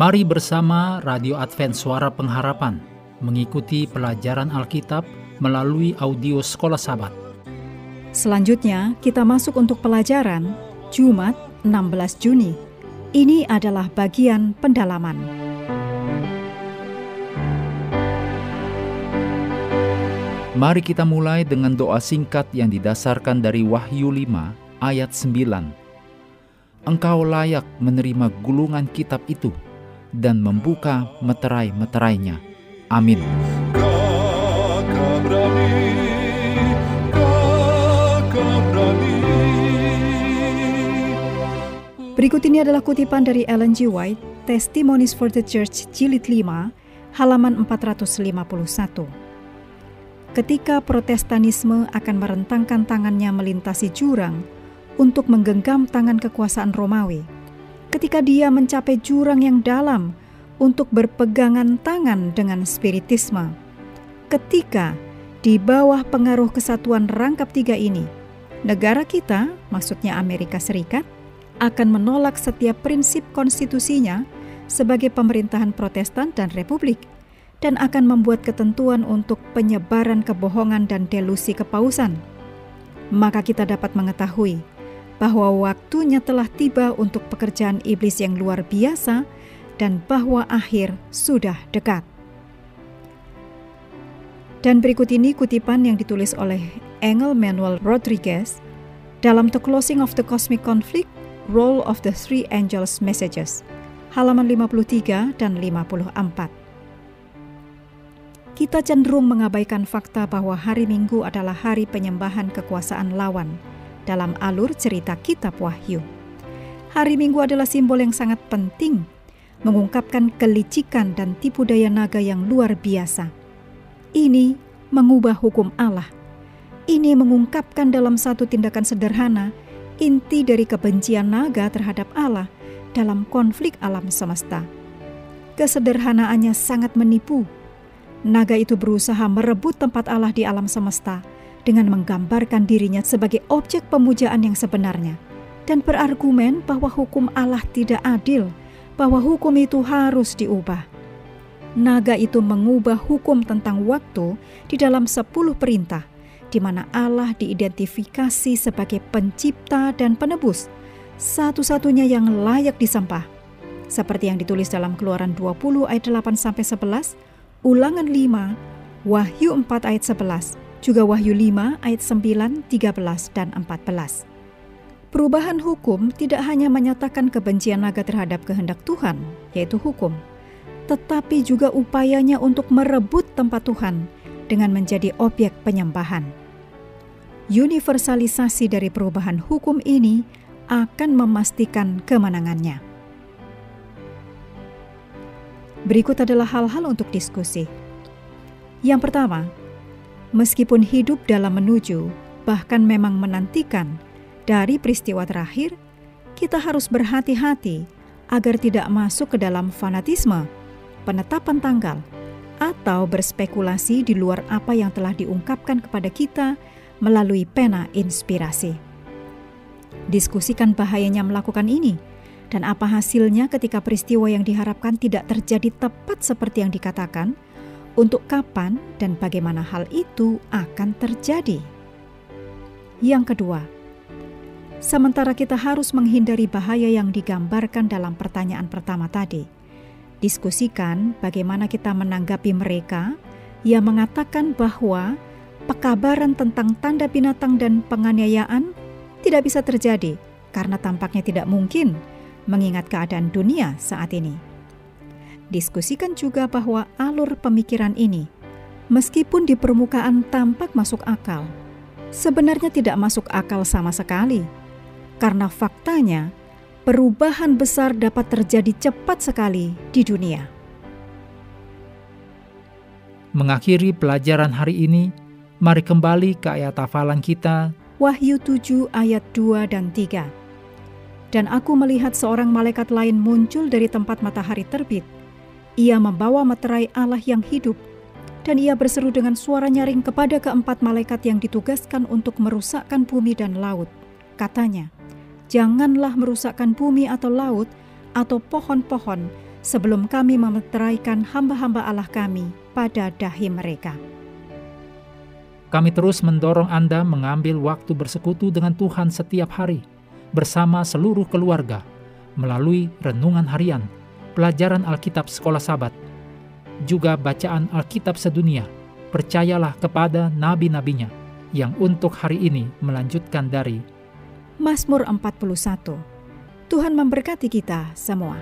Mari bersama Radio Advent Suara Pengharapan mengikuti pelajaran Alkitab melalui audio Sekolah Sabat. Selanjutnya, kita masuk untuk pelajaran Jumat 16 Juni. Ini adalah bagian pendalaman. Mari kita mulai dengan doa singkat yang didasarkan dari Wahyu 5 ayat 9 Engkau layak menerima gulungan kitab itu dan membuka meterai-meterainya. Amin. Berikut ini adalah kutipan dari Ellen G. White, Testimonies for the Church, Jilid 5, halaman 451. Ketika protestanisme akan merentangkan tangannya melintasi jurang untuk menggenggam tangan kekuasaan Romawi, ketika dia mencapai jurang yang dalam untuk berpegangan tangan dengan spiritisme. Ketika di bawah pengaruh kesatuan rangkap tiga ini, negara kita, maksudnya Amerika Serikat, akan menolak setiap prinsip konstitusinya sebagai pemerintahan protestan dan republik, dan akan membuat ketentuan untuk penyebaran kebohongan dan delusi kepausan. Maka kita dapat mengetahui bahwa waktunya telah tiba untuk pekerjaan iblis yang luar biasa dan bahwa akhir sudah dekat. Dan berikut ini kutipan yang ditulis oleh Engel Manuel Rodriguez dalam The Closing of the Cosmic Conflict, Role of the Three Angels Messages, halaman 53 dan 54. Kita cenderung mengabaikan fakta bahwa hari Minggu adalah hari penyembahan kekuasaan lawan – dalam alur cerita Kitab Wahyu. Hari Minggu adalah simbol yang sangat penting, mengungkapkan kelicikan dan tipu daya naga yang luar biasa. Ini mengubah hukum Allah. Ini mengungkapkan dalam satu tindakan sederhana inti dari kebencian naga terhadap Allah dalam konflik alam semesta. Kesederhanaannya sangat menipu. Naga itu berusaha merebut tempat Allah di alam semesta dengan menggambarkan dirinya sebagai objek pemujaan yang sebenarnya dan berargumen bahwa hukum Allah tidak adil, bahwa hukum itu harus diubah. Naga itu mengubah hukum tentang waktu di dalam sepuluh perintah, di mana Allah diidentifikasi sebagai pencipta dan penebus, satu-satunya yang layak disembah. Seperti yang ditulis dalam Keluaran 20 ayat 8 sampai 11, Ulangan 5, Wahyu 4 ayat 11, juga Wahyu 5 ayat 9, 13, dan 14. Perubahan hukum tidak hanya menyatakan kebencian naga terhadap kehendak Tuhan, yaitu hukum, tetapi juga upayanya untuk merebut tempat Tuhan dengan menjadi objek penyembahan. Universalisasi dari perubahan hukum ini akan memastikan kemenangannya. Berikut adalah hal-hal untuk diskusi. Yang pertama, meskipun hidup dalam menuju, bahkan memang menantikan dari peristiwa terakhir, kita harus berhati-hati agar tidak masuk ke dalam fanatisme, penetapan tanggal, atau berspekulasi di luar apa yang telah diungkapkan kepada kita melalui pena inspirasi. Diskusikan bahayanya melakukan ini dan apa hasilnya ketika peristiwa yang diharapkan tidak terjadi tepat seperti yang dikatakan – untuk kapan dan bagaimana hal itu akan terjadi. Yang kedua, sementara kita harus menghindari bahaya yang digambarkan dalam pertanyaan pertama tadi, diskusikan bagaimana kita menanggapi mereka yang mengatakan bahwa pekabaran tentang tanda binatang dan penganiayaan tidak bisa terjadi karena tampaknya tidak mungkin mengingat keadaan dunia saat ini. Diskusikan juga bahwa alur pemikiran ini, meskipun di permukaan tampak masuk akal, sebenarnya tidak masuk akal sama sekali, karena faktanya perubahan besar dapat terjadi cepat sekali di dunia. Mengakhiri pelajaran hari ini, mari kembali ke ayat hafalan kita. Wahyu 7 ayat 2 dan 3. Dan aku melihat seorang malaikat lain muncul dari tempat matahari terbit, ia membawa materai Allah yang hidup, dan ia berseru dengan suara nyaring kepada keempat malaikat yang ditugaskan untuk merusakkan bumi dan laut. Katanya, "Janganlah merusakkan bumi atau laut atau pohon-pohon, sebelum kami memeteraikan hamba-hamba Allah kami pada dahi mereka. Kami terus mendorong Anda mengambil waktu bersekutu dengan Tuhan setiap hari, bersama seluruh keluarga, melalui renungan harian, pelajaran Alkitab sekolah sabat, juga bacaan Alkitab sedunia. Percayalah kepada nabi-nabinya yang untuk hari ini melanjutkan dari Mazmur 41. Tuhan memberkati kita semua.